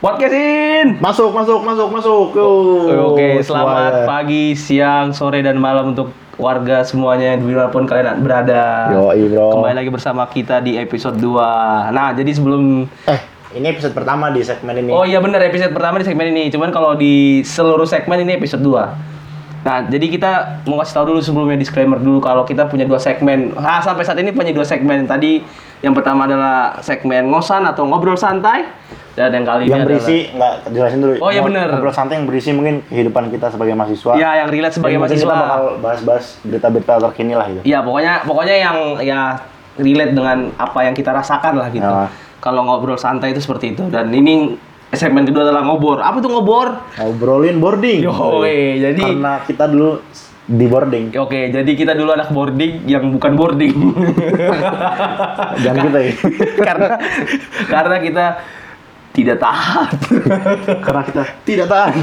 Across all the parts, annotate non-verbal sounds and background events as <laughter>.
Podcastin. Masuk, masuk, masuk, masuk. Yo, Oke, selamat semuanya. pagi, siang, sore dan malam untuk warga semuanya di mana pun kalian berada. Yoi, bro. Kembali lagi bersama kita di episode 2 Nah, jadi sebelum Eh, ini episode pertama di segmen ini. Oh iya bener episode pertama di segmen ini. Cuman kalau di seluruh segmen ini episode 2. Nah, jadi kita mau kasih tahu dulu sebelumnya disclaimer dulu kalau kita punya dua segmen. Ah, sampai saat ini punya dua segmen. Tadi yang pertama adalah segmen ngosan atau ngobrol santai dan yang kali yang ini berisi nggak jelasin dulu. Oh, iya bener. Ngobrol santai yang berisi mungkin kehidupan kita sebagai mahasiswa. adalah ya yang relate sebagai mungkin mahasiswa. Kita bakal bahas-bahas berita-berita terkini lah gitu. Iya, pokoknya pokoknya yang ya relate dengan apa yang kita rasakan lah gitu. Ya. Kalau ngobrol santai itu seperti itu. Dan ini segmen kedua adalah ngobor. Apa tuh ngobor? Ngobrolin boarding. Yo, jadi Karena kita dulu di boarding. Oke, jadi kita dulu anak boarding yang bukan boarding. <laughs> Jangan kita ya. <laughs> karena karena kita tidak tahan. <laughs> Karena kita tidak tahan.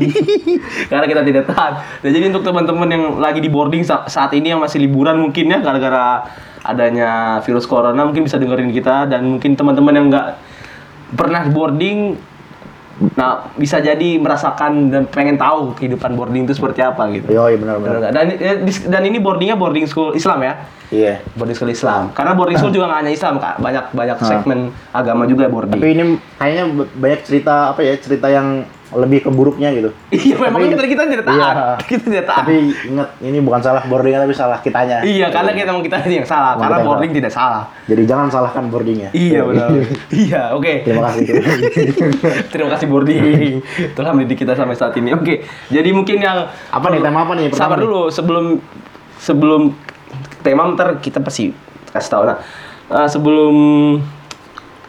karena kita tidak tahan. Dan jadi untuk teman-teman yang lagi di boarding sa- saat ini yang masih liburan mungkin ya gara-gara adanya virus corona mungkin bisa dengerin kita dan mungkin teman-teman yang nggak pernah boarding nah bisa jadi merasakan dan pengen tahu kehidupan boarding itu seperti apa gitu. Iya Bener benar-benar. nggak? Dan, eh, dan ini boardingnya boarding school Islam ya? Iya. boarding school Islam. Karena boarding school juga nggak hanya Islam, Kak. Banyak banyak segmen agama juga boarding. Tapi ini kayaknya banyak cerita apa ya? Cerita yang lebih ke buruknya gitu. <laughs> iya, memang kita kita tidak tahan. Iya. <laughs> Kita tidak tahan. Tapi ingat ini bukan salah boardingnya tapi salah kitanya. iya, karena kita emang kita yang salah. Karena boarding tidak salah. Jadi jangan salahkan boardingnya. Iya <laughs> benar. iya, oke. Terima kasih. Terima kasih boarding telah mendidik kita sampai saat ini. Oke, jadi mungkin yang Apa nih, tema apa nih pertama Sabar nih? dulu sebelum sebelum tema ntar kita pasti kasih tahu. Nah, eh, sebelum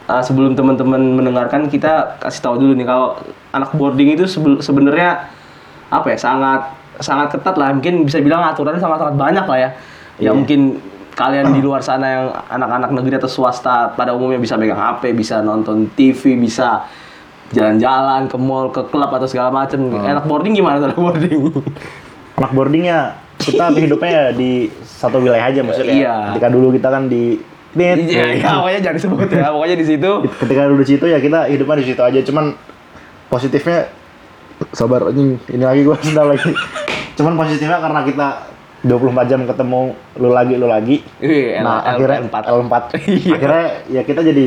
eh, sebelum teman-teman mendengarkan kita kasih tahu dulu nih kalau anak boarding itu sebenarnya apa ya sangat sangat ketat lah mungkin bisa bilang aturannya sangat sangat banyak lah ya. Ya Iya. mungkin kalian di luar sana yang anak-anak negeri atau swasta pada umumnya bisa pegang HP, bisa nonton TV, bisa jalan-jalan ke mall, ke klub atau segala macam. Anak boarding gimana anak boarding? Anak boardingnya kita hidupnya di satu wilayah aja maksudnya. Iya. Ketika dulu kita kan di. Iya, ya, pokoknya jangan disebut ya. Pokoknya di situ. Ketika dulu di situ ya kita hidupnya di situ aja. Cuman positifnya sabar anjing ini lagi gua <laughs> sendal lagi. Cuman positifnya karena kita 24 jam ketemu lu lagi lu lagi. Wih, nah, L- akhirnya L4. L4. <laughs> Iya. akhirnya ya kita jadi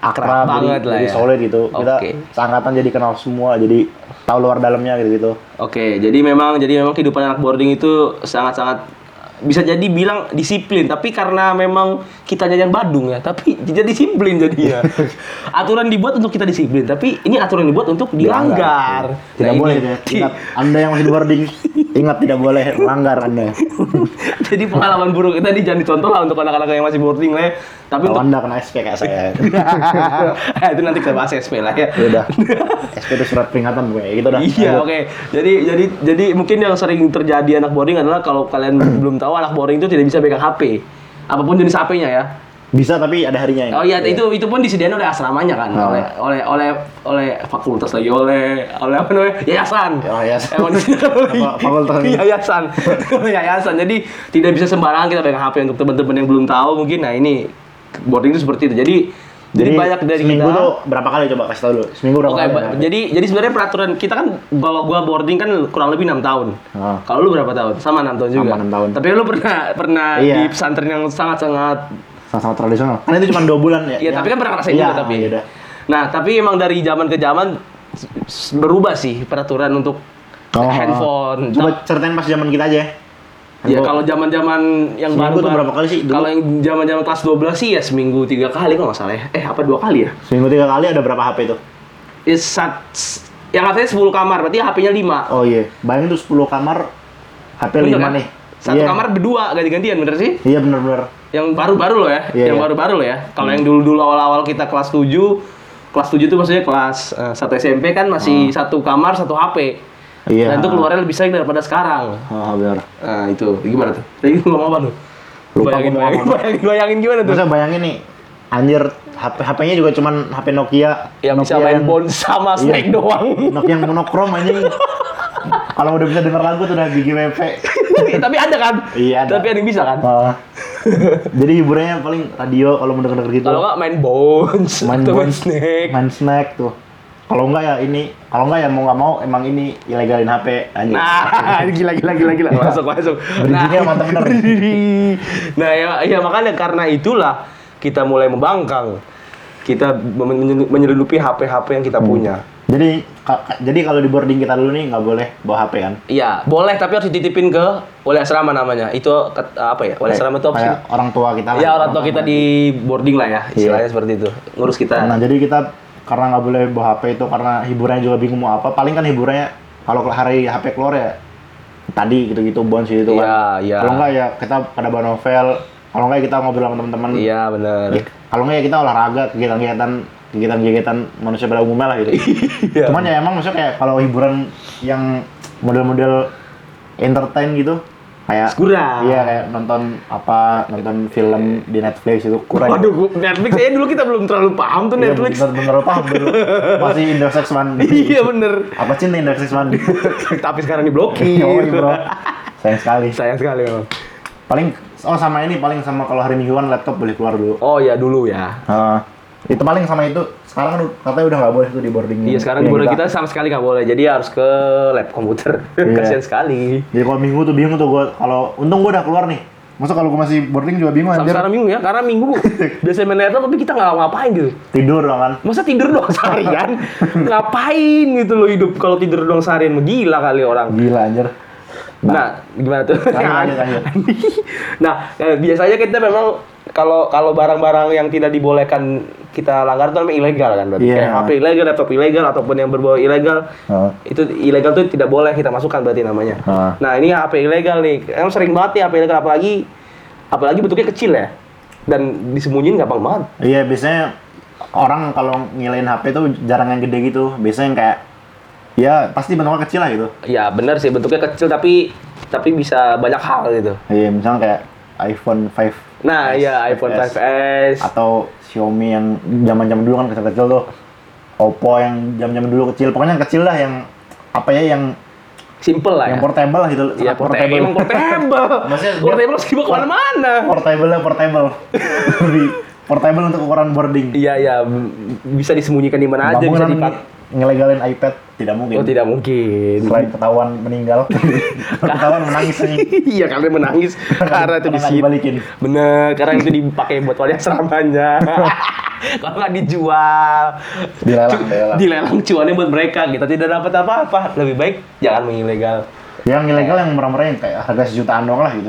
Akrab banget jadi, lah jadi ya. solid gitu. Kita Oke. seangkatan jadi kenal semua, jadi tahu luar dalamnya gitu gitu. Oke, jadi memang jadi memang kehidupan anak boarding itu sangat-sangat bisa jadi bilang disiplin, tapi karena memang kitanya yang badung ya, tapi <laughs> jadi disiplin jadinya. <laughs> aturan dibuat untuk kita disiplin, tapi ini aturan dibuat untuk dilanggar. Tidak Nah, boleh ini- ya. Ingat, Anda yang masih di boarding, ingat tidak boleh melanggar Anda. <laughs> jadi pengalaman buruk kita ini jangan dicontoh lah untuk anak-anak yang masih boarding lah ya. Tapi Kalau untuk Anda kena SP kayak saya. <laughs> itu nanti kita bahas SP lah ya. Ya udah. SP itu surat peringatan gue. Gitu dah. Iya, oke. Jadi jadi jadi mungkin yang sering terjadi anak boarding adalah kalau kalian <clears throat> belum tahu anak boarding itu tidak bisa pegang HP. Apa pun jenis HP-nya ya. Bisa tapi ada harinya ya. Oh iya, itu itu pun disediain oleh asramanya kan, Oh. oleh oleh oleh oleh fakultas lagi, oleh oleh apa namanya? Yayasan. Oh, yayasan. Emang <laughs> disediakan Apa, fakultas yayasan. <laughs> yayasan. Jadi tidak bisa sembarangan kita pegang HP untuk teman-teman yang belum tahu mungkin. Nah, ini boarding itu seperti itu. Jadi jadi, banyak dari seminggu kita tuh berapa kali coba kasih tau dulu. Seminggu berapa Oke, kali? jadi jadi sebenarnya peraturan kita kan kalau gua boarding kan kurang lebih enam tahun. Ah. Kalau lu berapa tahun? Sama enam tahun juga. Sama enam tahun. Tapi lu pernah pernah Iya. di pesantren yang sangat-sangat Sama-sama tradisional. Karena itu cuma dua bulan ya. Iya, tapi kan pernah ngerasain Iya, juga tapi. iya. Nah, tapi emang dari zaman ke zaman berubah sih peraturan untuk Oh, handphone. Coba ceritain pas zaman kita aja. Ya Handphone. kalau zaman-zaman yang Seminggu baru tuh berapa kali sih? Kalau yang zaman-zaman kelas 12 sih ya seminggu tiga kali kalau nggak salah ya. Eh apa dua kali ya? Seminggu tiga kali ada berapa HP itu? Ya, sat, yang katanya 10 kamar, berarti HP-nya 5. Oh iya, bayangin tuh 10 kamar HP Bener 5 kan? nih. Satu Iya. kamar berdua ganti-gantian bener sih? Iya bener-bener. Yang baru-baru loh ya, Iya, yang iya. baru-baru loh ya. Kalau yang dulu-dulu awal-awal kita kelas 7, kelas 7 itu maksudnya kelas eh, 1 SMP kan masih satu kamar, satu HP. Iya. Dan itu keluarnya lebih sering daripada sekarang. Oh, bener. Nah, itu gimana tuh? Tadi lu ngomong apa tuh? Lupa bayangin, bayangin, bayangin, bayangin gimana tuh? Masa bayangin nih, anjir HP HP-nya juga cuman HP Nokia Yang bisa Nokia main yang- sama Iya. Snake doang. Nokia yang monokrom anjing. <laughs> Kalau udah bisa denger lagu tuh udah gigi WP. Tapi ada kan? Iya, ada. Tapi ada yang bisa kan? Ah. Jadi hiburannya paling radio kalau mau denger-denger gitu. Kalau nggak main bones, main Bones, snake. main snack tuh. Kalau enggak ya ini kalau enggak ya mau nggak mau emang ini ilegalin HP anjir Nah, <laughs> gila gila gila gila masuk masuk. Bridging-nya mantap bener. <laughs> nah, ya, ya makanya karena itulah kita mulai membangkang. Kita men- menyeludupi HP-HP yang kita punya. jadi jadi kalau di boarding kita dulu nih nggak boleh bawa HP kan Iya, boleh tapi harus dititipin ke wali asrama namanya. Itu apa ya? Wali asrama itu apa sih? orang tua kita lah Ya orang tua kita di boarding lah ya, istilahnya seperti itu. Ngurus kita. nah jadi kita karena nggak boleh bawa HP itu karena hiburannya juga bingung mau apa paling kan hiburannya kalau hari HP keluar ya tadi gitu-gitu bons gitu kan Iya, iya. kalau enggak ya kita pada bawa novel kalau enggak ya kita ngobrol sama teman-teman Iya, benar. Ya, kalau enggak ya kita olahraga kegiatan-kegiatan kegiatan-kegiatan manusia pada umumnya lah gitu <laughs> Iya. cuman ya emang maksudnya kayak kalau hiburan yang model-model entertain gitu kayak Kurang. iya kayak nonton apa nonton film di Netflix itu kurang Waduh, Netflix ya dulu kita belum terlalu paham tuh Iya, Netflix. bener, bener paham dulu masih Indoseks <laughs> mandi Iya bener. apa cinta Indoseks mandi Tapi sekarang diblokir. <laughs> oh iya bro sayang sekali Sayang sekali memang. paling oh sama ini paling sama kalau hari mingguan laptop boleh keluar dulu Oh ya dulu ya. Ah, itu paling sama itu sekarang kan katanya udah nggak boleh tuh di boarding Iya sekarang di Yang boarding kita sama sekali nggak boleh. Jadi harus ke lab komputer. <laughs> Iya. Kasian sekali. jadi kalau minggu tuh bingung tuh gua kalau untung gua udah keluar nih masa kalau gua masih boarding juga bingung anjir sekarang minggu ya, karena minggu biasanya main laptop tapi kita nggak ngapain gitu. tidur doang kan Masa tidur doang <laughs> seharian? ngapain gitu loh hidup kalau tidur doang seharian? Gila kali orang. gila anjir Nah, gimana tuh? Lanjut, lanjut, lanjut. <laughs> nah, eh, biasanya kita memang kalau kalau barang-barang yang tidak dibolehkan kita langgar itu namanya ilegal kan berarti. Iya. Kayak HP ilegal, laptop ilegal ataupun yang berbau ilegal. Ah. Itu ilegal tuh tidak boleh kita masukkan berarti namanya. Ah. Nah, ini HP ilegal nih. Emang sering banget nih HP ilegal apalagi apalagi bentuknya kecil ya. Dan disembunyiin gampang banget. iya biasanya orang kalau ngilain HP tuh jarang yang gede gitu biasanya yang kayak ya pasti bentuknya kecil lah gitu Ya benar sih bentuknya kecil tapi tapi bisa banyak hal gitu. iya misalnya kayak iPhone 5 Nah, iya iPhone 5S. atau Xiaomi yang zaman-zaman dulu kan kecil-kecil tuh Oppo yang zaman-zaman dulu kecil pokoknya yang kecil lah yang apa ya yang Simple lah ya. yang portable lah gitu sangat portable. Emang portable. <laughs> Maksudnya portable harus dibawa ke mana-mana. portable lah portable <laughs> lebih portable untuk ukuran boarding Iya, iya. Bisa disembunyikan di mana aja, bisa dipakai. Ngelegalin iPad tidak mungkin Oh, tidak mungkin. selain ketahuan meninggal <laughs> ketahuan menangis nih iya, karena menangis <laughs> karena itu dibalikin. Bener, karena itu dipakai buat wali <laughs> asramanya. Kalau nggak dijual, dilelang dilelang dilelang cuannya buat mereka. Kita tidak dapat apa-apa. Lebih baik jangan mengilegal. yang ilegal yang murah-murah yang kayak harga sejutaan doang lah gitu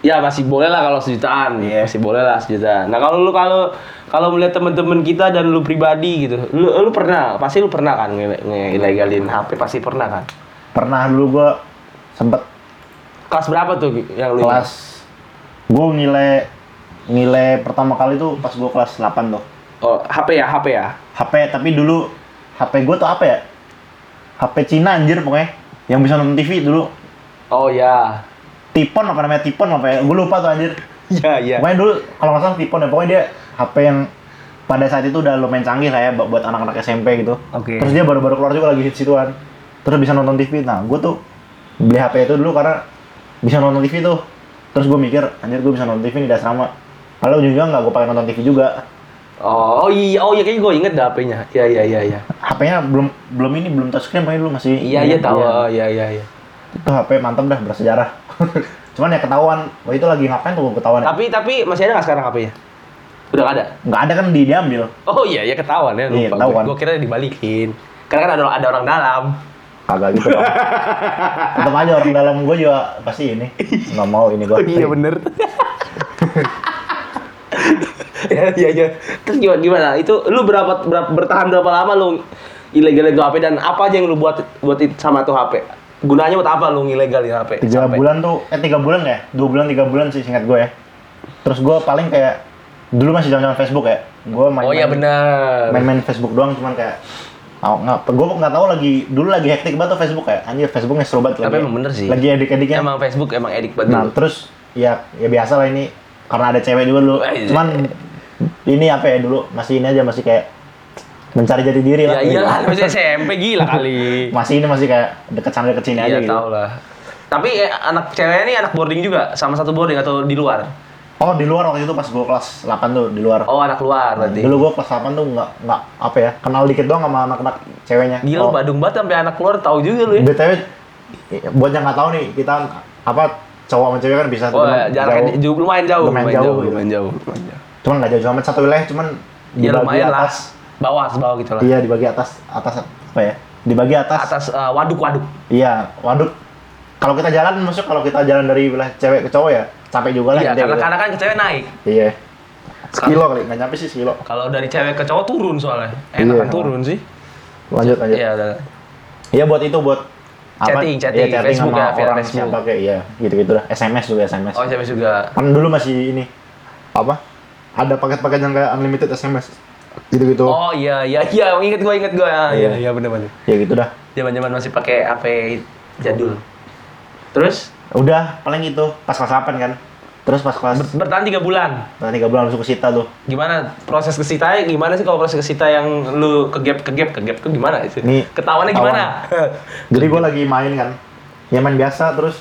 Ya masih boleh lah kalau sejutaan, Iya. masih boleh lah sejutaan. Nah kalau lu kalau kalau melihat teman-teman kita dan lu pribadi gitu, lu lu pernah, pasti lu pernah kan nge- nge-ilegalin HP, pasti pernah kan? pernah dulu gua sempet Kelas berapa tuh yang lu? kelas gua nilai nilai pertama kali tuh pas gua kelas 8 tuh Oh HP ya, HP ya. HP tapi dulu HP gua tuh apa ya HP Cina anjir pokoknya yang bisa nonton TV dulu Oh ya, Tipon apa namanya Tipon apa ya gue lupa tuh anjir iya iya. pokoknya dulu kalau nggak salah Tipon ya pokoknya dia HP yang pada saat itu udah lumayan canggih lah ya bu- buat anak-anak SMP gitu Oke. terus dia baru-baru keluar juga lagi hits situan terus bisa nonton TV nah gue tuh beli HP itu dulu karena bisa nonton TV tuh terus gue mikir anjir gue bisa nonton TV nih di asrama kalau ujung-ujungnya nggak gue pakai nonton TV juga Oh, oh iya, oh iya kayaknya gue inget dah HP-nya. Iya iya iya iya. HP-nya belum belum ini belum touchscreen pokoknya dulu masih Iya iya tahu. Oh, iya iya iya. Itu HP mantap dah bersejarah <laughs> cuman ya ketahuan wah itu lagi ngapain tuh ketahuan Tapi tapi masih ada nggak sekarang HP-nya? Udah nggak ada. nggak ada kan di diambil Oh iya ya ketahuan ya. Iya, lupa. ketahuan. Gue kira dibalikin. Karena kan ada ada orang dalam. Kagak gitu dong. <laughs> Tetap aja orang dalam gue juga pasti ini nggak mau ini gue. Oh iya bener. <laughs> ya iya iya. Terus gimana gimana? Itu lu berapa, berapa bertahan berapa lama lu ilegal itu HP dan apa aja yang lu buat buat sama tuh HP? Gunanya buat apa lu ngilegalin HP? Tiga Sampai- bulan tuh, eh tiga bulan ya? Dua bulan tiga bulan sih singkat gue ya. Terus gue paling kayak dulu masih zaman Facebook ya. Gue main, Oh iya benar. main-main Facebook doang cuman kayak Oh, nggak, gue nggak tahu lagi dulu lagi hektik banget tuh Facebook kayak anjir Facebooknya seru banget Tapi lagi. emang bener sih. Lagi edik-ediknya. Emang Facebook emang edik banget. Nah, terus ya ya biasa lah ini karena ada cewek juga dulu. Cuman ini apa ya dulu masih ini aja masih kayak mencari jati diri Ya lah. iyalah, masih SMP gila <laughs> kali. Masih ini masih kayak deket sana deket sini aja Iya gitu. tau lah. Tapi eh, anak cewek ini anak boarding juga, sama satu boarding atau di luar? Oh di luar waktu itu pas gue kelas 8 tuh di luar. Oh, anak luar berarti. Dulu gue kelas 8 tuh nggak nggak apa ya kenal dikit doang sama anak-anak ceweknya. Gila, oh, Badung banget sampai anak luar tahu juga lu ya. btw buat yang nggak tahu nih kita apa cowok sama cewek kan bisa Oh, temenan jaraknya jauh. jauh, lumayan jauh, Lumayan lumayan jauh, jauh, gitu. lumayan jauh, lumayan jauh. Cuman nggak jauh amat satu wilayah cuman Ya lumayan lah. Atas. Bawah, bawah gitu lah. Iya dibagi atas atas apa ya? Dibagi atas. Atas eh, waduk-waduk. Iya, waduk. Kalau kita jalan, maksud kalau kita jalan dari wilayah cewek ke cowok ya capek juga lah. Iya, intinya karena gitu. karena kan ke cewek naik. Iya. Sekilo kali, nggak nyampe sih sekilo. Kalau dari cewek ke cowok turun soalnya. Enakan Iya. turun sih. Lanjut lanjut. Iya, udah. Iya buat itu buat Chatting, chatting, Iya, chatting Facebook sama ya, via orang Facebook. siapa kayak iya gitu-gitu dah. SMS juga SMS. Oh, cewek juga. Kan dulu masih ini apa? Ada paket-paket yang kayak unlimited SMS. Gitu-gitu. Oh iya iya iya, inget gua inget gua. Ah, Iya Iya. iya bener bener. Ya gitu dah. Zaman-zaman masih pakai HP jadul. Terus Udah, paling itu pas kelas 8 kan. Terus pas kelas ber- bertahan tiga bulan. nah, tiga bulan langsung ke Sita tuh. Gimana proses kesitanya? Gimana sih kalau proses kesita yang lu kegap kegap kegap ke gimana itu? Nih, ketahuan. gimana? <laughs> Jadi gue lagi main kan, ya main biasa terus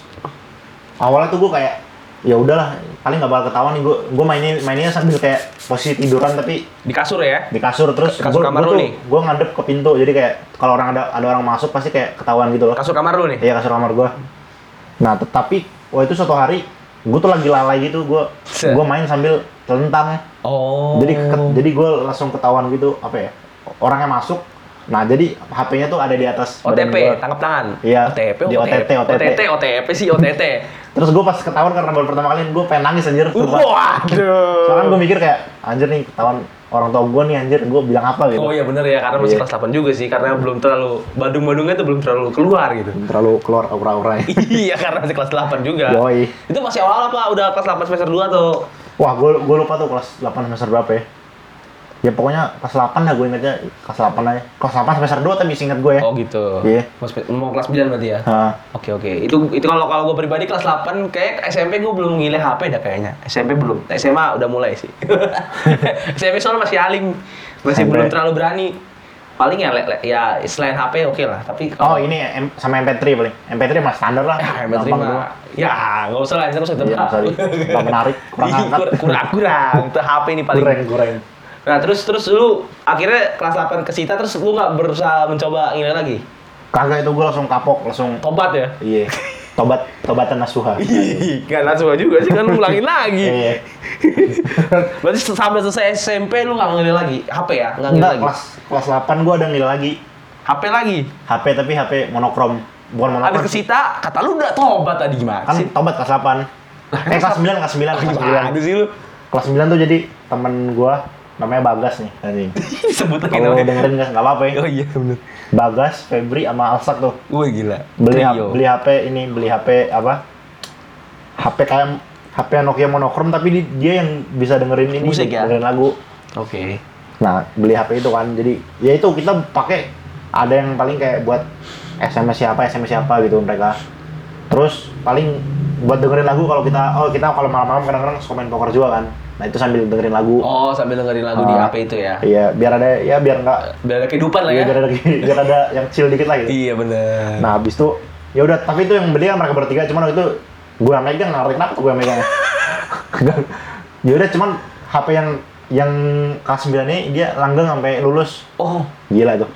awalnya tuh gue kayak ya udahlah paling nggak bakal ketahuan nih gue gue mainin mainnya sambil kayak posisi tiduran tapi Di kasur ya? di kasur terus Kasur gue kamar lu tuh nih? gue ngadep ke pintu jadi kayak kalau orang ada ada orang masuk pasti kayak ketahuan gitu loh Kasur kamar lu nih? iya kasur kamar gue nah tetapi wah itu suatu hari gue tuh lagi lalai gitu gue gue main sambil telentang Oh. jadi ke- jadi gue langsung ketahuan gitu apa ya orangnya masuk nah jadi HP-nya tuh ada di atas OTP, tangkap tangan. Iya, OTP, di OTT, OTT. OTT, OTP sih OTT. Terus gue pas ketahuan karena baru pertama kali gue pengen nangis anjir. Waduh. Soalnya gue mikir kayak anjir nih ketahuan orang tua gue nih anjir gue bilang apa gitu. Oh iya bener ya, karena masih Iya. kelas 8 juga sih, karena belum terlalu Badung-badungnya tuh belum terlalu keluar gitu. Terlalu keluar aura-auranya. <laughs> iya, karena masih kelas 8 juga. Yoi. Itu masih awal apa? Udah kelas 8 semester 2 atau? Wah gue gue lupa tuh kelas 8 semester berapa ya. Ya pokoknya kelas 8 lah gue ingetnya kelas 8 aja. Kelas 8 semester 2 tapi inget gue ya. Oh gitu. Iya. Mau, spe- mau kelas 9 berarti ya? Nah, Oke oke. Itu itu kalau kalau gue pribadi kelas 8 kayak SMP gue belum ngilih HP dah kayaknya. SMP belum. SMA udah mulai sih. <laughs> SMP soalnya masih aling, masih SMP. belum terlalu berani. Paling ya ya selain HP oke lah, tapi oh kalau ini M- sama MP3 paling. MP3 mah standar lah. <laughs> ya MP3 Gampang mah doang. ya nggak usah lah, nggak usah Iya, usah di- nggak menarik, kurang <laughs> angkat. kurang kurang. Itu HP ini paling. Goreng goreng. Nah terus terus lu akhirnya kelas 8 ke Sita terus lu nggak berusaha mencoba ini lagi? Kagak itu gue langsung kapok langsung. Tobat ya? Iya. Tobat tobatan nasuha. <laughs> Gak langsung juga sih kan lu ulangin lagi. Iya. <laughs> Berarti sampai selesai SMP lu nggak ngilih lagi HP ya? Nggak Enggak, lagi. kelas kelas 8 gua ada nilai lagi. HP lagi. HP tapi HP monokrom. Bukan monokrom. Habis ke Sita, kata lu udah tobat tadi gimana kan sih? tobat kelas 8. <laughs> Eh kelas 9, kelas 9, kelas 9. Gimana sih lu? Kelas 9 tuh jadi temen gua namanya Bagas nih anjing. <laughs> Sebut lagi Kalau namanya. dengerin guys enggak apa-apa ya. Oh iya bener. Bagas, Febri sama Alsak tuh. Wih gila. Beli Trio. beli HP ini, beli HP apa? HP kayak HP Nokia monokrom tapi di- dia yang bisa dengerin ini, Musik ya? dengerin lagu. Oke. Nah, beli HP itu kan. Jadi, ya itu kita pakai ada yang paling kayak buat SMS siapa, SMS siapa gitu mereka. Terus paling buat dengerin lagu kalau kita oh kita kalau malam-malam kadang-kadang suka main poker juga kan. Nah, itu sambil dengerin lagu. Oh sambil dengerin lagu di Ah. HP itu ya? Iya, biar ada ya biar enggak Biar ada kehidupan lah ya. ya? biar ada biar ada yang chill dikit lah gitu. Iya bener. Nah, habis itu ya udah, tapi itu yang beli kan mereka bertiga cuman waktu itu gue yang megang, nggak ngerti kenapa gue megang. <laughs> ya udah cuman HP yang yang kelas 9 ini dia langgeng sampai lulus. Oh Gila itu.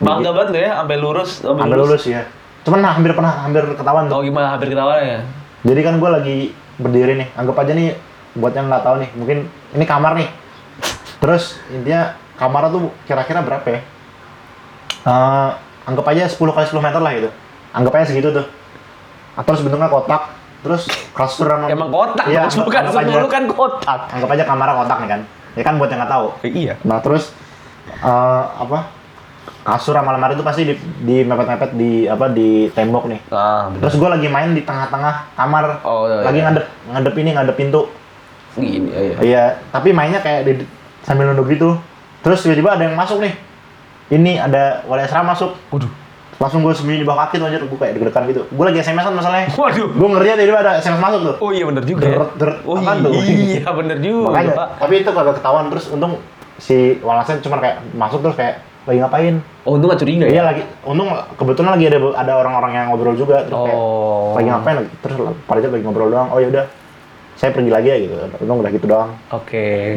bangga banget lu ya sampai lurus. Sampai lulus ya. Cuman nah, hampir pernah hampir ketahuan tuh. Oh gimana hampir ketawa ya? Jadi kan gue lagi berdiri nih. Anggap aja nih buat yang nggak tahu nih, mungkin ini kamar nih. Terus intinya kamar tuh kira-kira berapa ya? Eh, anggap aja 10 kali 10 meter lah gitu. Anggap aja segitu tuh. Terus bentuknya kotak. Terus kasur sama Emang kotak, Iya, Mas. bukan sepuluh kan kotak. Anggap aja kamarnya kotak nih kan. Ya kan buat yang nggak tahu. Eh, iya. Nah terus eh, apa? Kasur sama lemari itu pasti di, di mepet-mepet di apa di tembok nih. Ah, bener. Terus gue lagi main di tengah-tengah kamar, Oh, iya, lagi iya. ngadep ngadep ini ngadep pintu. Gini, ya, ya. Iya, tapi mainnya kayak di, sambil nunduk gitu. Terus tiba-tiba ada yang masuk nih. Ini ada wali asrama masuk. Waduh. Langsung gue sembunyi di bawah kaki tuh anjir, gue kayak deg-degan gitu. Gue lagi SMS-an masalahnya. Waduh. Gue ngeri aja tiba-tiba ada SMS masuk tuh. Oh iya bener juga. ya. Deret, deret. Oh tuh? <laughs> iya bener juga. Makanya, Pak. tapi itu kagak ketahuan terus untung si walasan cuma kayak masuk terus kayak lagi ngapain? Oh untung gak curiga Iya ya? lagi, untung kebetulan lagi ada ada orang-orang yang ngobrol juga terus kayak Oh. lagi ngapain lagi terus Rizal lagi ngobrol doang. Oh ya udah saya pergi lagi ya gitu untung udah gitu doang Oke.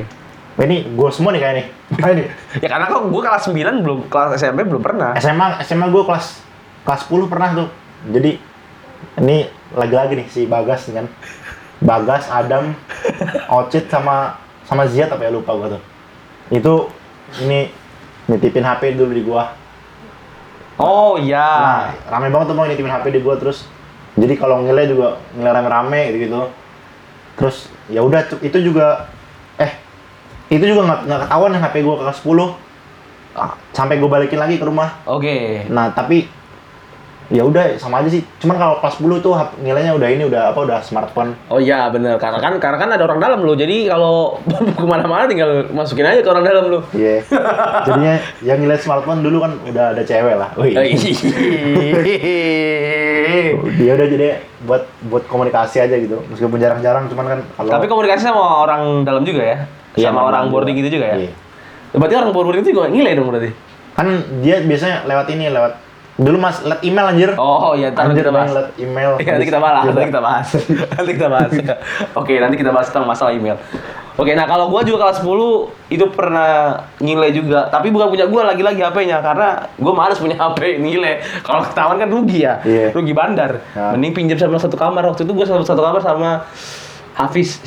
Wah, ini gue semua nih kayak nih Nah, ini <laughs> Ya karena kok gue kelas 9 belum kelas SMP belum pernah. SMA SMA gue kelas kelas 10 pernah tuh jadi ini lagi-lagi nih si Bagas nih kan Bagas Adam <laughs> Ocit sama sama Ziad apa ya lupa gue tuh itu ini nitipin HP dulu di gua Oh iya. Nah, rame banget tuh mau nitipin HP di gua terus. Jadi kalau ngile juga ngile rame-rame gitu gitu. Terus ya udah itu juga eh itu juga nggak nggak ketahuan HP gua kelas 10 Ah, sampai gua balikin lagi ke rumah. Oke. Nah, tapi ya udah sama aja sih. Cuman kalau kelas 10 tuh nilainya udah ini udah apa udah smartphone. Oh iya bener karena kan karena kan ada orang dalam lo jadi kalau <laughs> ke mana-mana tinggal masukin aja ke orang dalam lo. Iya. Jadinya yang nilai smartphone dulu kan udah ada cewek lah. Wih. Dia udah jadi buat buat komunikasi aja gitu. Meskipun jarang-jarang cuman kan kalau Tapi komunikasi sama orang dalam juga ya? Iya, sama sama orang juga. boarding gitu juga ya? Iya. Berarti orang boarding itu juga nilai dong berarti? kan dia biasanya lewat ini lewat dulu mas lewat email anjir Oh iya, ntar anjir kita bahas. lewat email Iya, <laughs> nanti kita bahas, nanti kita bahas. <laughs> nanti kita bahas. Oke, nanti kita bahas tentang masalah email. Oke, nah kalau gua juga kelas 10 itu pernah nilai juga, tapi bukan punya gua lagi-lagi HP-nya karena gua males punya HP nilai. Kalau ketahuan kan rugi ya, Iya. rugi bandar. Ya. Mending pinjam sama satu kamar. Waktu itu gua satu, satu kamar sama Hafiz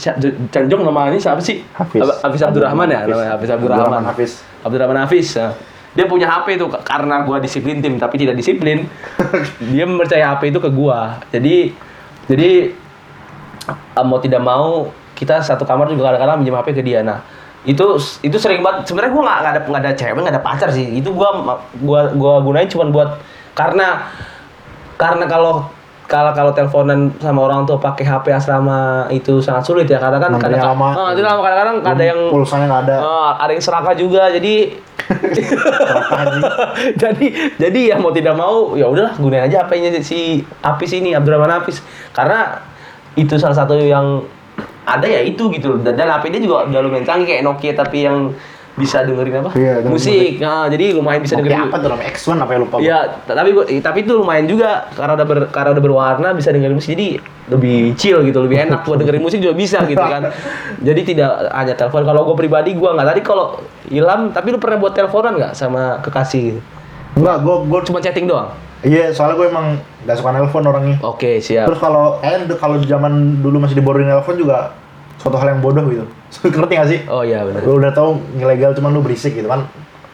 Canjong namanya siapa sih? Hafiz. Hafiz Abdurrahman ya, Hafiz. namanya Hafiz Abdurrahman. Hafiz. Abdurrahman Hafiz. ya. Dia punya HP itu karena gua disiplin tim tapi tidak disiplin. <laughs> dia mempercaya HP itu ke gua. Jadi jadi eh, mau tidak mau kita satu kamar juga kadang-kadang pinjam HP ke dia. Nah, itu itu sering banget. Sebenarnya gua nggak nggak ada nggak ada cewek, nggak ada pacar sih. Itu gua gua gua gunain cuma buat karena karena kalau kalau kalau teleponan sama orang tua pakai HP asrama itu sangat sulit ya karena kan kadang lama. Ah, itu lama kadang-kadang ada yang pulsanya nggak ada. Ah, ada yang serakah juga jadi <laughs> jadi jadi ya mau tidak mau ya udahlah gunain aja HP-nya si Apis ini Abdurrahman Apis karena itu salah satu yang ada ya itu gitu dan, dan HP dia juga udah lumayan canggih kayak Nokia tapi yang bisa dengerin apa Iya, dengerin musik Nah, jadi lumayan bisa dengerin apa tuh namanya X1 apa ya lupa gua. Iya, tapi tapi itu lumayan juga karena udah ber, karena udah berwarna bisa dengerin musik jadi lebih chill gitu, lebih enak buat dengerin musik juga bisa gitu kan. <laughs> Jadi tidak hanya telepon. Kalau gue pribadi gua nggak tadi kalau Ilham, tapi lu pernah buat teleponan nggak sama kekasih? gitu? enggak gua gua Cuma chatting doang. iya soalnya gue emang nggak suka nelpon orangnya Oke, siap. terus kalau eh kalau zaman dulu masih di boarding nelpon juga suatu hal yang bodoh gitu <laughs> ngerti gak sih Oh iya benar. lu udah tahu ilegal cuman lu berisik gitu kan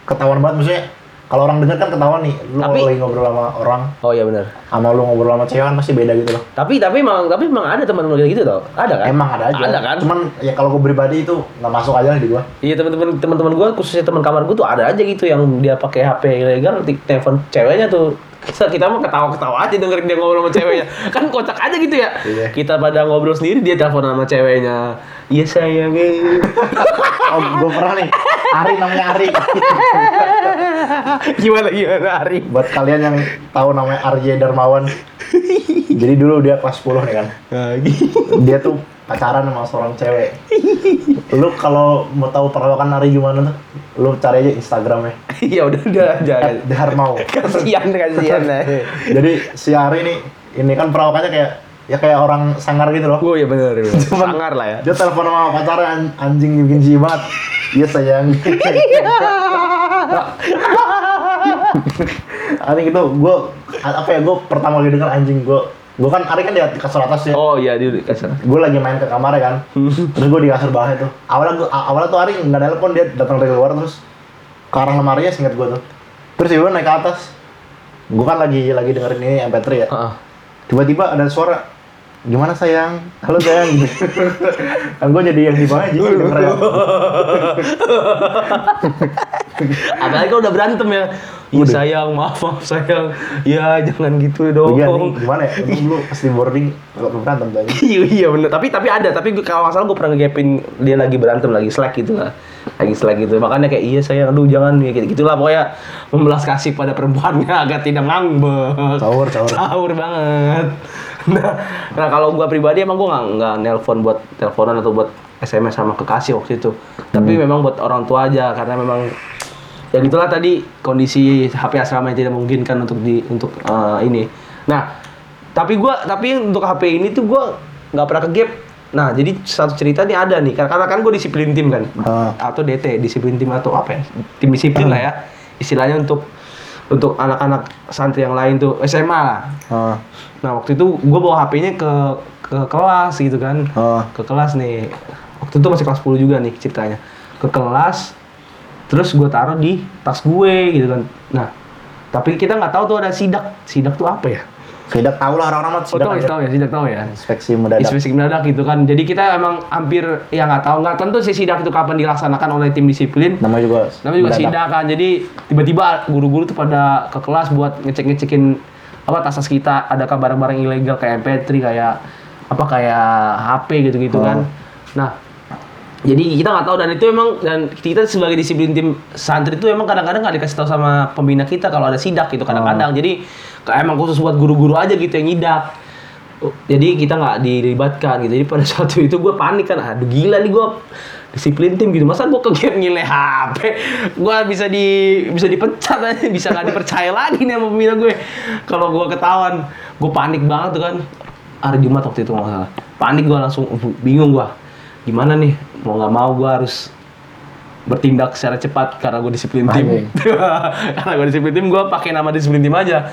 ketahuan banget maksudnya kalau orang denger kan ketahuan nih lu Tapi- lagi ngobrol sama orang Oh iya benar. sama lu ngobrol sama cewek kan pasti beda gitu loh Tapi tapi emang tapi emang ada teman-teman kayak gitu tau? Ada kan? emang ada aja Ada kan? cuman ya kalau gue pribadi itu nggak masuk aja lah di gua Iya teman-teman teman-teman gue khususnya teman kamar gue tuh ada aja gitu yang dia pakai HP ilegal nanti telepon ceweknya tuh kita, kita mah ketawa-ketawa aja dengerin dia ngobrol sama ceweknya. Kan kocak aja gitu ya. Iya. kita pada ngobrol sendiri dia telepon sama ceweknya. Iya sayang eh." <laughs> oh gue pernah nih. Ari namanya Ari. <laughs> Gimana gimana Ari? Buat kalian yang tahu namanya Arje Darmawan. Jadi dulu dia kelas 10 nih kan. Dia tuh pacaran sama seorang cewek. Lu kalau mau tahu perawakan Ari gimana tuh? Lu cari aja Instagramnya. <laughs> Ya udah udah jangan. Darmaw <laughs> kasihan kasihan <laughs> jadi si Ari nih ini kan perawakannya kayak ya kayak orang sangar gitu loh. Oh iya benar. Cuman- sangar lah ya. dia telepon sama pacarnya an- anjing bikin banget. Iya sayang. Anjing itu gue apa ya gue pertama kali denger anjing gue gue kan Ari kan di kasur atas ya. Oh iya dia kasar gue lagi main ke kamarnya kan. Terus gue di kasur bawah itu. Awalnya gue awalnya tuh Ari nggak nelpon dia datang dari luar terus ke arah lemarinya singkat gue tuh. Terus tiba naik ke atas. Gue kan lagi lagi dengerin ini MP3 ya. Heeh. tiba-tiba ada suara gimana sayang? Halo sayang. <laughs> Kan gue jadi yang di bawah denger ya. <laughs> <laughs> Apalagi kalau udah berantem ya. Iya sayang, maaf maaf sayang. Ya jangan gitu dong. iya nih gimana ya dulu pas di boarding belum berantem tadi <laughs> iya iya bener. Tapi tapi ada. Tapi kalau nggak salah gue pernah ngegapin dia lagi berantem lagi slack gitu lah. Lagi slack gitu. Makanya kayak iya sayang, aduh jangan ya gitu gitulah pokoknya membelas kasih pada perempuannya <laughs> agar tidak ngambek. Caur, caur. Caur banget. Nah, nah kalau gua pribadi emang gua nggak nggak nelpon buat teleponan atau buat SMS sama kekasih waktu itu. Tapi memang buat orang tua aja karena memang ya gitulah tadi kondisi HP asrama yang tidak memungkinkan untuk di untuk eh, ini. Nah, tapi gua tapi untuk HP ini tuh gua nggak pernah ke gap Nah, jadi satu cerita nih ada nih, karena kan gue disiplin tim kan, Ah. atau DT, disiplin tim atau apa ya, tim disiplin lah ya, istilahnya untuk untuk anak-anak santri yang lain tuh SMA lah. Ah, Nah waktu itu gue bawa HP-nya ke ke kelas gitu kan, ah, ke kelas nih. Waktu itu masih kelas 10 juga nih ceritanya. Ke kelas, terus gue taruh di tas gue gitu kan. Nah, tapi kita nggak tahu tuh ada sidak. Sidak tuh apa ya? Sidak tahu lah orang-orang mah Oh, sidak tahu ya, tahu ya, sidak tahu ya. Inspeksi mendadak. Inspeksi mendadak gitu kan. Jadi kita emang hampir ya nggak tahu nggak tentu sih sidak itu kapan dilaksanakan oleh tim disiplin. Namanya juga. Namanya juga mendadak. sidak kan. Jadi tiba-tiba guru-guru tuh pada ke kelas buat ngecek-ngecekin apa tas-tas kita adakah barang-barang ilegal kayak MP3 kayak apa kayak HP gitu-gitu Oh. kan. Nah, jadi kita nggak tahu dan itu emang dan kita sebagai disiplin tim santri itu emang kadang-kadang nggak dikasih tahu sama pembina kita kalau ada sidak gitu kadang-kadang. Jadi kayak emang khusus buat guru-guru aja gitu yang nyidak. Oh, Jadi kita nggak dilibatkan gitu. Jadi pada <laughs> saat itu gue panik kan, aduh gila nih gue disiplin tim gitu. Masa gue kegiatan ngile HP, gue bisa di bisa dipecat aja, bisa nggak dipercaya lagi nih sama pembina gue. Kalau gue ketahuan, gue panik banget tuh kan. Hari Jumat waktu itu nggak salah. Panik gue langsung, bingung gue. Gimana nih? Mau nggak mau gue harus bertindak secara cepat karena gue disiplin tim. <laughs> karena gue disiplin tim, gue pakai nama disiplin tim aja.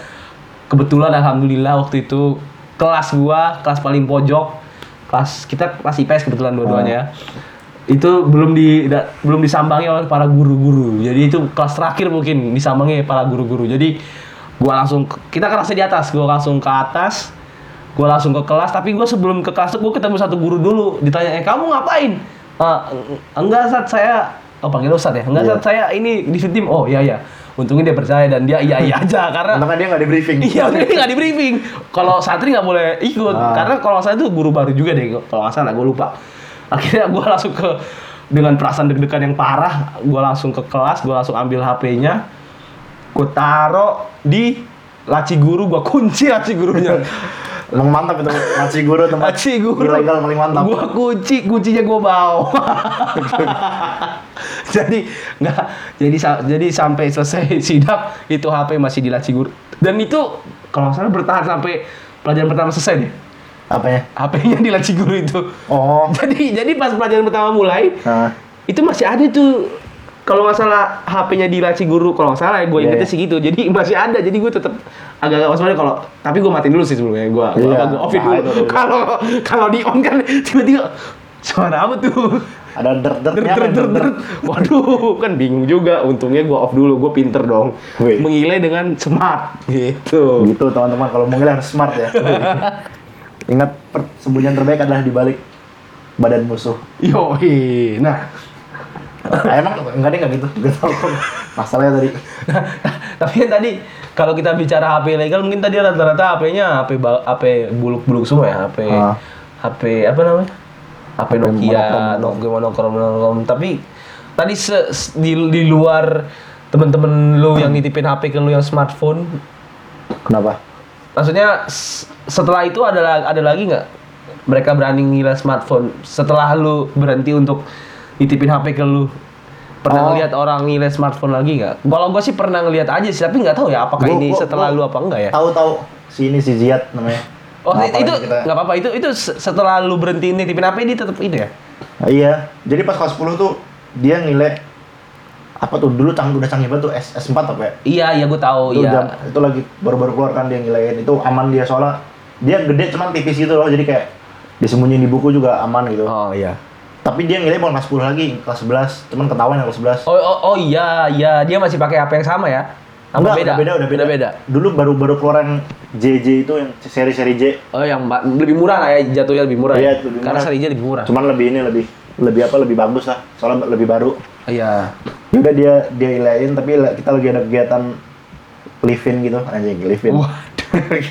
Kebetulan alhamdulillah waktu itu kelas gua, kelas paling pojok, kelas kita kelas IPS kebetulan dua-duanya ya. Itu belum di da- belum disambangi oleh para guru-guru. Jadi itu kelas terakhir mungkin disambangi para guru-guru. Jadi gua langsung kita kelasnya di atas, gua langsung ke atas. Gua langsung ke kelas, tapi gua sebelum ke kelas tuh gua ketemu satu guru dulu. Ditanya, "Eh, kamu ngapain?" "Ah, eng- enggak, Sat, saya Oh, panggil Ustaz ya? Enggak, Iya. Sat, saya ini di tim. Oh, iya iya. Untungnya dia percaya dan dia iya iya <laughs> aja karena Karena dia nggak di briefing. Iya, ini nggak di briefing. Kalau santri nggak boleh ikut, Ah. karena kalau saya itu guru baru juga deh, kalau nggak salah, gue lupa. Akhirnya gue langsung ke dengan perasaan deg-degan yang parah, gue langsung ke kelas, gue langsung ambil HP-nya, gue taruh di laci guru, gue kunci laci gurunya. <laughs> Emang mantap itu laci guru tempat Laci guru. ilegal paling mantap. Gue kunci, kuncinya gue bawa. <laughs> jadi nggak, jadi jadi sampai selesai <laughs> sidak itu HP masih di laci guru. Dan itu kalau nggak salah bertahan sampai pelajaran pertama selesai deh. Apanya? HP-nya di laci guru itu. Oh. <laughs> Jadi jadi pas pelajaran pertama mulai Nah, itu masih ada tuh kalau nggak salah HP-nya di laci guru kalau nggak salah ya gue Iya, ingetnya iya. sih gitu jadi <laughs> masih ada jadi gue tetap agak-agak waspada kalau tapi gue matiin dulu sih sebelumnya gue gue Iya. gue offin Nah, dulu tuh. kalau kalau di on kan tiba-tiba suara apa tuh ada der der der der der-der. waduh kan bingung juga untungnya gue off dulu gue pinter dong Wih. mengilai dengan smart gitu Gitu teman-teman kalau mau ngilai harus smart ya. Ingat persembunyian terbaik adalah di balik badan musuh. Yoi. Nah, Ah, emang enggak deh enggak gitu. Gak tahu. Masalahnya tadi. <laughs> tapi yang tadi kalau kita bicara HP ilegal mungkin tadi rata-rata HP-nya HP HP buluk-buluk semua ya, HP Ah. HP apa namanya? HP Nokia. Nokia monokrom, monokrom. Tapi tadi se- s- di, di luar temen-temen lu yang nitipin HP ke lu yang smartphone, Kenapa? maksudnya setelah itu ada ada lagi nggak mereka berani ngira smartphone setelah lu berhenti untuk nitipin HP ke lu pernah Oh. ngeliat orang nilai smartphone lagi nggak? Kalau gue sih pernah ngeliat aja sih, tapi nggak tahu ya apakah Gua- ini gua- setelah gua lu apa enggak ya? Tahu-tahu si ini si Ziad namanya. Oh Nah, itu nggak apa-apa itu itu se- setelah lu berhenti nitipin HP dia tetap itu ya? Nah, iya. Jadi pas kelas 10 tuh dia ngilai apa tuh dulu canggih udah canggih banget tuh S S4 apa ya? Iya iya gue tahu itu, iya. jam- itu lagi baru-baru keluar kan dia ngilain itu aman dia soalnya dia gede cuman tipis gitu loh jadi kayak disembunyiin di buku juga aman gitu Oh iya. Tapi dia ngilai bukan kelas 10 lagi kelas 11 cuman ketahuan yang kelas 11 Oh, oh, oh iya iya dia masih pakai HP yang sama ya? Apa Enggak, beda? udah beda, udah beda. beda. Dulu baru-baru keluar yang JJ itu yang seri-seri J. Oh yang lebih murah lah ya jatuhnya lebih murah. Iya, ya? lebih Karena murah. serinya lebih murah. Cuman lebih ini lebih lebih apa lebih bagus lah. Soalnya lebih baru. Iya. Ya udah dia dia ilain tapi kita lagi ada kegiatan live-in gitu anjing live-in. live-in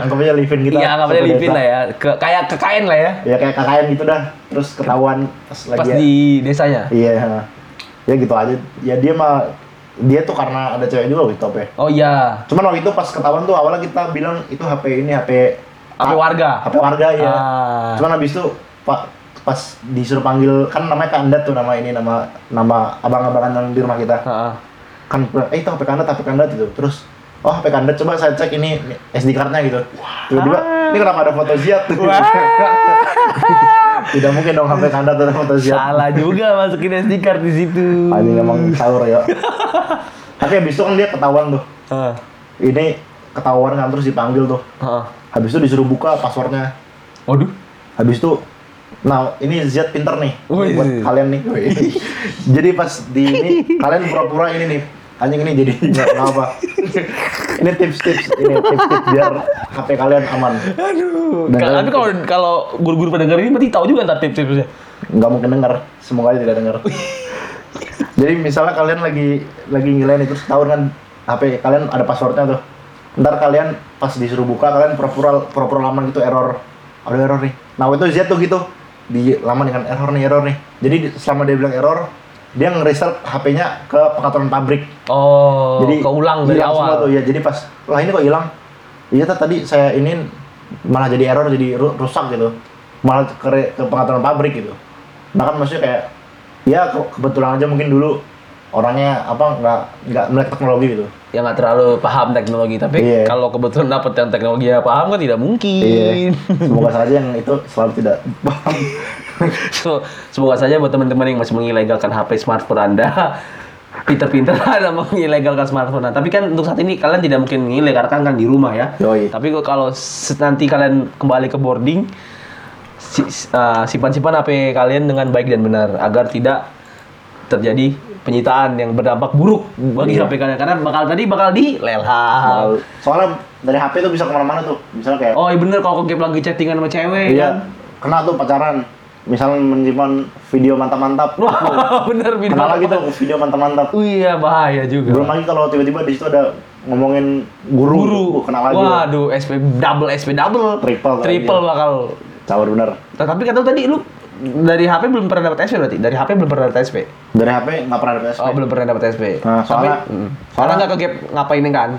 anggap aja live-in kita. Iya, satu lipin desa. lah ya. Ke, kayak KKN lah ya. Ya kayak KKN gitu dah. Terus ketahuan pas lagi Pas ya- di desanya. Iya. Ya gitu aja. Ya dia mah dia tuh karena ada cewek juga gitu apa Oh iya. Cuman waktu itu pas ketahuan tuh awalnya kita bilang itu HP ini HP HP warga. HP warga ya. Ah. Cuman habis itu Pak pas disuruh panggil kan namanya Kandat tuh nama ini nama nama abang-abangan yang di rumah kita. Heeh. Kan eh itu HP Kandat, HP Kandat itu. Terus oh HP Kandat coba saya cek ini SD cardnya gitu. Tiba-tiba Ini kenapa ada foto Ziat? <laughs> Tidak mungkin dong HP kandat ada foto Ziat. Salah juga masukin SD card di situ. Anjing emang sahur ya. Tapi habis itu kan dia ketahuan tuh. Ah, Ini ketahuan kan terus dipanggil tuh. ah. Habis itu disuruh buka passwordnya. Waduh. Habis itu Nah, ini Ziat pinter nih Wih. buat kalian nih. <laughs> jadi pas di ini kalian pura-pura ini nih. Anjing ini jadi <laughs> nggak nggak apa. ini tips-tips, ini tips-tips biar HP kalian aman. Aduh. Dan tapi kalau kalau guru-guru pada denger ini berarti tahu juga ntar tips-tipsnya. nggak mungkin denger semoga aja tidak denger <laughs> jadi misalnya kalian lagi lagi ngilain itu tahun kan HP kalian ada passwordnya tuh ntar kalian pas disuruh buka kalian pura-pura pura-pura gitu error ada error nih nah itu Z tuh gitu di lama dengan error nih error nih jadi di- selama dia bilang error dia nge-restart HP-nya ke pengaturan pabrik. Oh, jadi keulang dari semua awal. tuh ya. Jadi pas lah ini kok hilang? Iya tadi saya ini malah jadi error jadi ru- rusak gitu. Malah ke, ke pengaturan pabrik gitu. Nah kan maksudnya kayak ya ke- kebetulan aja mungkin dulu orangnya apa nggak nggak melek teknologi gitu. Yang nggak terlalu paham teknologi tapi Iya. kalau kebetulan dapet yang teknologi yang paham kan tidak mungkin. <laughs> Semoga saja yang itu selalu tidak paham. So, semoga saja buat teman-teman yang masih mengilegalkan HP smartphone anda <laughs> pinter-pinter <laughs> ada mengilegalkan smartphone tapi kan untuk saat ini kalian tidak mungkin mengilegalkan kan di rumah ya. Yoi. tapi kalau nanti kalian kembali ke boarding si- uh, simpan-simpan HP kalian dengan baik dan benar agar tidak terjadi penyitaan yang berdampak buruk bagi Iya. HP kalian karena bakal tadi bakal dilelham soalnya dari HP tuh bisa ke mana-mana tuh misalnya kayak Oh iya bener kalau kegep lagi chattingan sama cewek iya kan. kena tuh pacaran misalnya menyimpan video mantap-mantap Wah <laughs> bener video. kena lagi tuh video mantap-mantap Oh iya bahaya juga. Belum lagi kalau tiba-tiba di situ ada ngomongin guru, Guru. Uh, kena lagi. Waduh SP double SP double. Triple. Triple bakal. Caur bener. Tapi kata lu tadi lu dari HP belum pernah dapat SP berarti? Dari HP belum pernah dapat SP? Dari HP nggak pernah ada PSP. Oh belum pernah dapat SP. Nah, soalnya- Tapi, mm, soalnya- nggak kegep ngapain kan?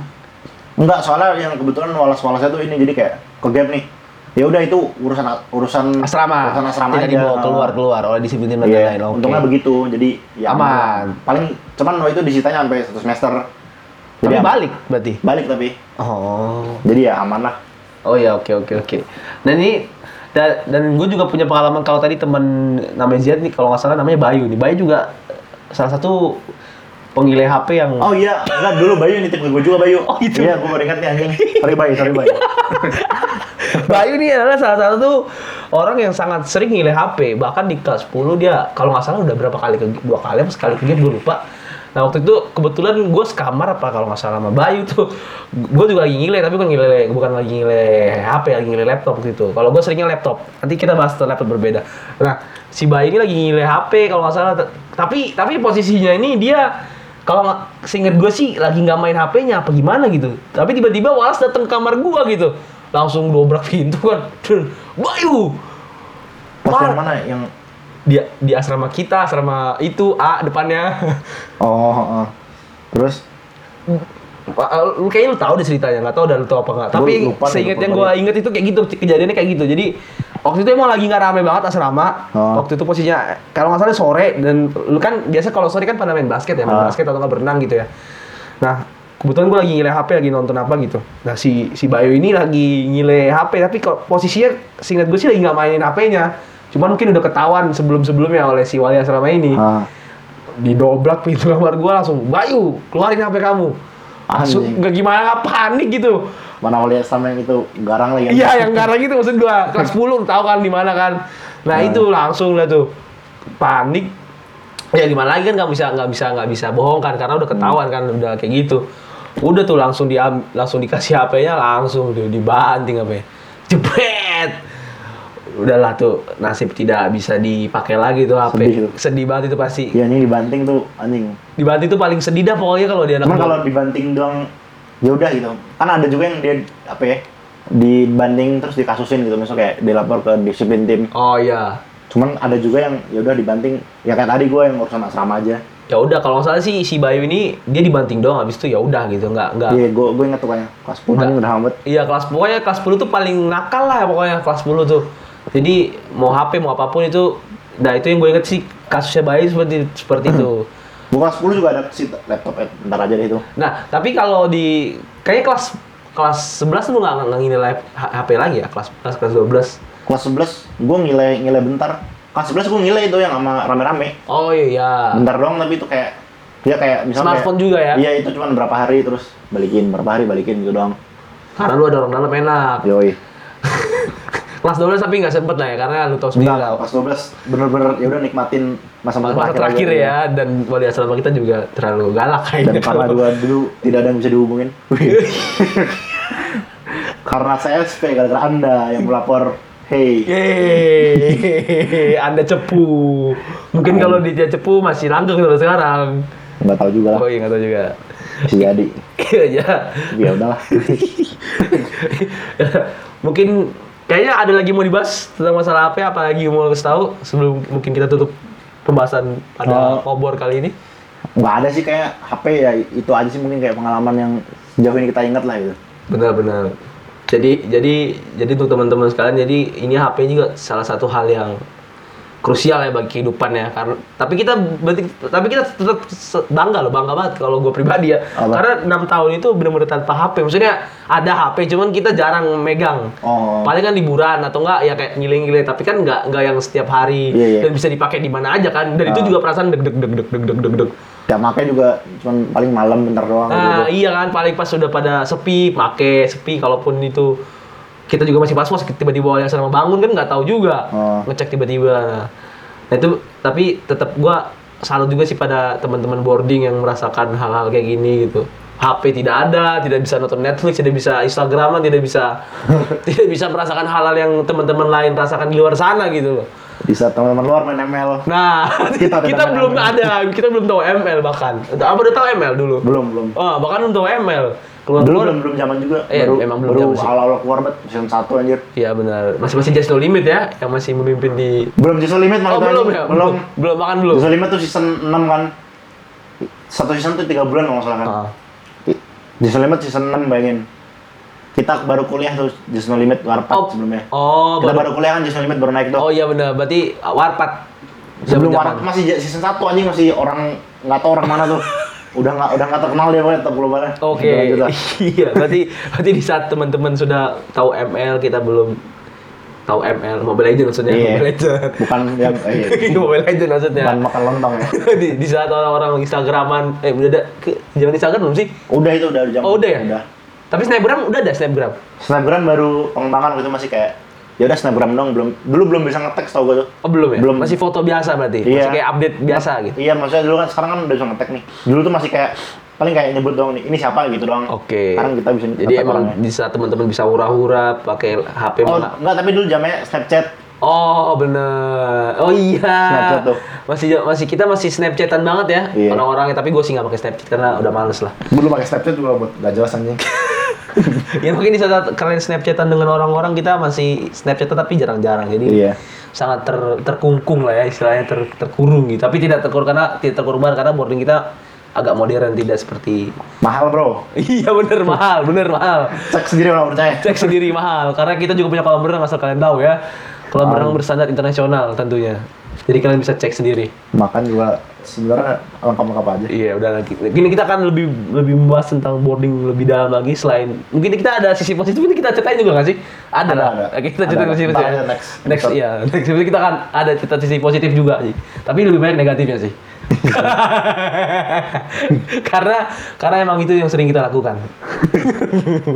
Enggak, soalnya yang kebetulan walas-walasnya tuh ini jadi kayak ke gap nih. Ya udah itu urusan urusan Asrama. Urusan asrama Tidak aja. dibawa keluar keluar oleh disiplin dan Iya, lain-lain. Oke. untungnya begitu. Jadi ya Aman. Paling cuman waktu itu disitanya sampai satu semester. Tapi aman. balik berarti. Balik tapi. Oh. Jadi ya aman lah. Oh ya oke oke oke. Dan ini dan, dan gue juga punya pengalaman kalau tadi teman namanya Ziad nih kalau nggak salah namanya Bayu nih. Bayu juga salah satu pengile HP yang Oh iya, enggak dulu Bayu nitip ke gue juga Bayu. Oh, gitu. Iya, gue baru ingat nih anjing. <laughs> Sorry Bayu, sorry Bayu. <laughs> Bayu ini adalah salah satu orang yang sangat sering ngile HP. Bahkan di kelas 10 dia kalau nggak salah udah berapa kali ke dua kali apa sekali ke game gue lupa. Nah waktu itu kebetulan gue sekamar apa kalau nggak salah sama Bayu tuh. Gue juga lagi ngile tapi bukan ngile bukan lagi ngile HP lagi ngile laptop waktu itu. Kalau gue seringnya laptop. Nanti kita bahas tentang laptop berbeda. Nah si Bayu ini lagi ngile HP kalau nggak salah. Tapi tapi posisinya ini dia kalau nggak seinget gue sih lagi nggak main HP-nya apa gimana gitu. Tapi tiba-tiba Wallace datang ke kamar gue gitu. Langsung dobrak pintu kan. Bayu! Pas yang mana yang Dia di asrama kita, asrama itu A depannya. <laughs> Oh, oh. Terus Wah, lu kayaknya lu tahu deh ceritanya, nggak tahu udah lu tahu apa nggak. Tapi lupa seinget lupa yang gue inget itu kayak gitu, kejadiannya kayak gitu. Jadi waktu itu emang lagi nggak rame banget asrama. Oh. Waktu itu posisinya kalau nggak salah sore dan lu kan biasa kalau sore kan pada main basket ya, main Ah. basket atau nggak berenang gitu ya. Nah kebetulan gue lagi ngile HP lagi nonton apa gitu. Nah si si Bayu ini lagi ngile HP tapi kok posisinya seinget gue sih lagi nggak mainin HP-nya. Cuman mungkin udah ketahuan sebelum-sebelumnya oleh si wali asrama ini. Ah, didobrak pintu kamar gua langsung Bayu keluarin HP kamu. Langsung nggak gimana panik gitu. Mana wali sama yang itu garang lagi. iya yang karena gitu maksud gua. Kelas 10 lu tahu kan di mana kan. Nah Hmm. itu langsung lah tuh. Panik. Ya gimana lagi kan nggak bisa nggak bisa nggak bisa bohong kan karena udah ketahuan kan udah kayak gitu. Udah tuh langsung di langsung dikasih HP-nya langsung tuh dibanting apa jebret udahlah tuh nasib tidak bisa dipakai lagi tuh HP Sedih tuh. sedih banget itu pasti Iya ini dibanting tuh anjing. dibanting tuh paling sedih dah pokoknya kalau dia anak Cuman gua. kalau dibanting doang ya udah gitu. Kan ada juga yang dia apa ya? Dibanting terus dikasusin gitu, misalnya kayak dilapor ke disiplin tim. oh iya Cuman ada juga yang ya udah dibanting. Ya kayak tadi gue yang urusan asrama aja. ya udah kalau salah sih si Bayu ini dia dibanting doang habis itu ya udah gitu nggak nggak Iya, gue gue inget tuh kayaknya kelas 10 Enggak. anjing udah hampir. iya kelas pokoknya kelas 10 tuh paling nakal lah pokoknya kelas 10 tuh jadi mau HP mau apa pun itu nah itu yang gue inget sih kasusnya Bayu seperti seperti itu Gue kelas 10 juga ada sih laptop eh, ntar aja deh itu. nah tapi kalau di kayaknya kelas kelas 11 lu nggak nilai H- HP lagi ya kelas kelas kelas 12 Kelas 11 gue ngilai ngilai bentar. Kelas 11 gue ngilai itu yang sama rame-rame. oh iya Bentar doang tapi itu kayak dia kayak misalnya Smartphone kayak- juga ya? Iya itu cuma berapa hari terus balikin berapa hari balikin gitu doang. karena lu ada orang dalam enak Yoi. <laughs> kelas 12 tapi nggak sempet lah ya karena lu tau sendiri Enggak, lah kelas 12 bener-bener ya udah nikmatin masa-masa masa terakhir aja. ya dan wali asrama kita juga terlalu galak Dan kayaknya karena dua dulu tidak ada yang bisa dihubungin. <laughs> karena saya SP gara-gara anda yang melapor hey Yeay, Anda cepu. Mungkin kalau dia cepu masih langgeng kalau sekarang. nggak tahu juga lah Oh iya nggak tahu juga. bisa jadi <laughs> Iya. ya udahlah <laughs> mungkin kayaknya ada lagi mau dibahas tentang masalah HP apalagi mau kasih tahu sebelum mungkin kita tutup pembahasan pada Oh. kali ini. nggak ada sih kayak HP ya itu aja sih mungkin kayak pengalaman yang sejauh ini kita ingat lah gitu Benar-benar. Jadi jadi jadi untuk teman-teman sekalian jadi ini HP juga salah satu hal yang krusial ya bagi kehidupan ya karena tapi kita berarti tapi kita tetap bangga loh bangga banget kalau gue pribadi ya Apa? karena enam tahun itu benar-benar tanpa HP maksudnya ada HP cuman kita jarang megang oh paling kan liburan atau enggak ya kayak ngiling-ngiling tapi kan enggak enggak yang setiap hari Iya, iya. dan bisa dipakai di mana aja kan dan itu Ah. juga perasaan deg deg deg deg deg deg deg deg ya makanya juga cuman paling malam bentar doang Nah, gitu. iya kan paling pas sudah pada sepi, make sepi kalaupun itu kita juga masih pas-pas tiba-tiba yang sama bangun kan nggak tahu juga. Oh. Ngecek tiba-tiba. Nah, itu tapi tetap gua salut juga sih pada teman-teman boarding yang merasakan hal-hal kayak gini gitu. HP tidak ada, tidak bisa nonton Netflix, tidak bisa Instagraman, tidak bisa <laughs> tidak bisa merasakan hal-hal yang teman-teman lain rasakan di luar sana gitu loh. di saat teman-teman luar main ML Nah, <laughs> Kita kita, belum ML. ada, kita belum tahu ML bahkan. Apa udah tahu ML dulu? belum belum Oh, bahkan belum tahu ML. Keluar dulu keluar. belum belum zaman juga Iya, baru emang belum baru zaman sih. awal-awal keluar banget season 1 anjir Iya benar. Masih masih Just No Limit ya, yang masih memimpin di. belum Just No Limit malah Oh belum ya? belum Belum bahkan belum. Just No Limit tuh season 6 kan satu season tuh 3 bulan kalau salah kan Ah. Just No Limit season 6 bayangin kita baru kuliah tuh Just No Limit warpat Oh, sebelumnya oh, kita baru. baru kuliah kan Just No Limit baru naik tuh Oh iya benar. Berarti uh, Warpat. sebelum warpat masih season 1 anjing masih orang nggak tahu orang mana tuh <laughs> udah nggak udah nggak terkenal dia pokoknya tetap globalnya Oke. Lah. <laughs> iya, berarti berarti di saat teman-teman sudah tahu ML, kita belum tahu ML Mobile Legends maksudnya Iya. Mobile Legends. bukan <laughs> yang eh, iya. Mobile Legends maksudnya. bukan makan lontong ya <laughs> di, di saat orang-orang Instagraman, eh udah ada ke zaman Instagram belum sih? udah itu udah jam Oh udah ya? udah Tapi Snapgram udah ada Snapgram. Snapgram baru pengembangan gitu masih kayak ya udah Snapgram dong belum dulu belum bisa ngetek tau gue tuh Oh belum ya? Belum. Masih foto biasa berarti. Iya. Masih kayak update biasa gitu. iya maksudnya dulu kan sekarang kan udah bisa ngetek nih dulu tuh masih kayak paling kayak nyebut doang nih ini siapa gitu doang Oke. sekarang kita bisa Jadi emang orangnya. di saat teman-teman bisa hura-hura pakai HP oh mana? enggak tapi dulu zamannya Snapchat Oh bener. Oh iya. Snapchat tuh. Masih masih kita masih Snapchatan banget ya Iya. orang-orangnya. Tapi gue sih nggak pakai Snapchat karena udah males lah. dulu pakai Snapchat juga buat gak jelas anjing <laughs> <laughs> ya mungkin di saat kalian Snapchatan dengan orang-orang kita masih Snapchatan tapi jarang-jarang. Jadi Iya. sangat ter, terkungkung lah ya istilahnya ter, terkurung gitu. Tapi tidak terkurung karena tidak terkurung banget karena boarding kita agak modern tidak seperti mahal bro. <laughs> Iya bener mahal bener mahal. Cek sendiri orang percaya. <laughs> Cek sendiri mahal. Karena kita juga punya kolam renang asal kalian tahu ya. Kolam renang berstandar internasional tentunya jadi kalian bisa cek sendiri. Makan juga sebenarnya lengkap-lengkap aja. Iya udah lagi. Gini kita akan lebih lebih membahas tentang boarding lebih dalam lagi selain mungkin kita ada sisi positif ini kita ceritain juga nggak sih? Ada, Ada, lah. ada. Oke, kita ceritain sisi positif. Aja next next iya. <laughs> Next kita akan ada cerita sisi positif juga sih. Tapi lebih banyak negatifnya sih. <laughs> Karena karena emang itu yang sering kita lakukan.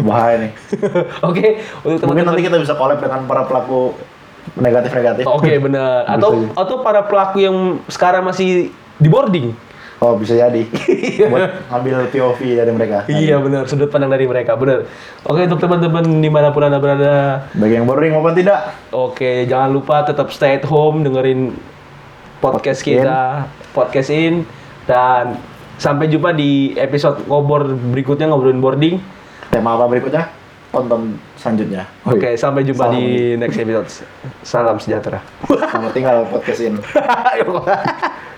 Bahaya nih. <laughs> Oke untuk mungkin nanti kita bisa collab dengan para pelaku negatif-negatif Oke benar. Atau Bisa. atau para pelaku yang sekarang masih di boarding. oh bisa jadi <laughs> buat ngambil POV dari mereka Iya benar. Sudut pandang dari mereka benar. Oke untuk teman-teman di mana pun anda berada. bagi yang boring maupun tidak Oke jangan lupa tetap stay at home dengerin podcast Podcast in. kita, podcast in dan sampai jumpa di episode ngobor berikutnya ngobrolin boarding. tema apa berikutnya tonton selanjutnya Oke sampai jumpa Salam. di next episode. Salam sejahtera. selamat tinggal podcast ini <laughs>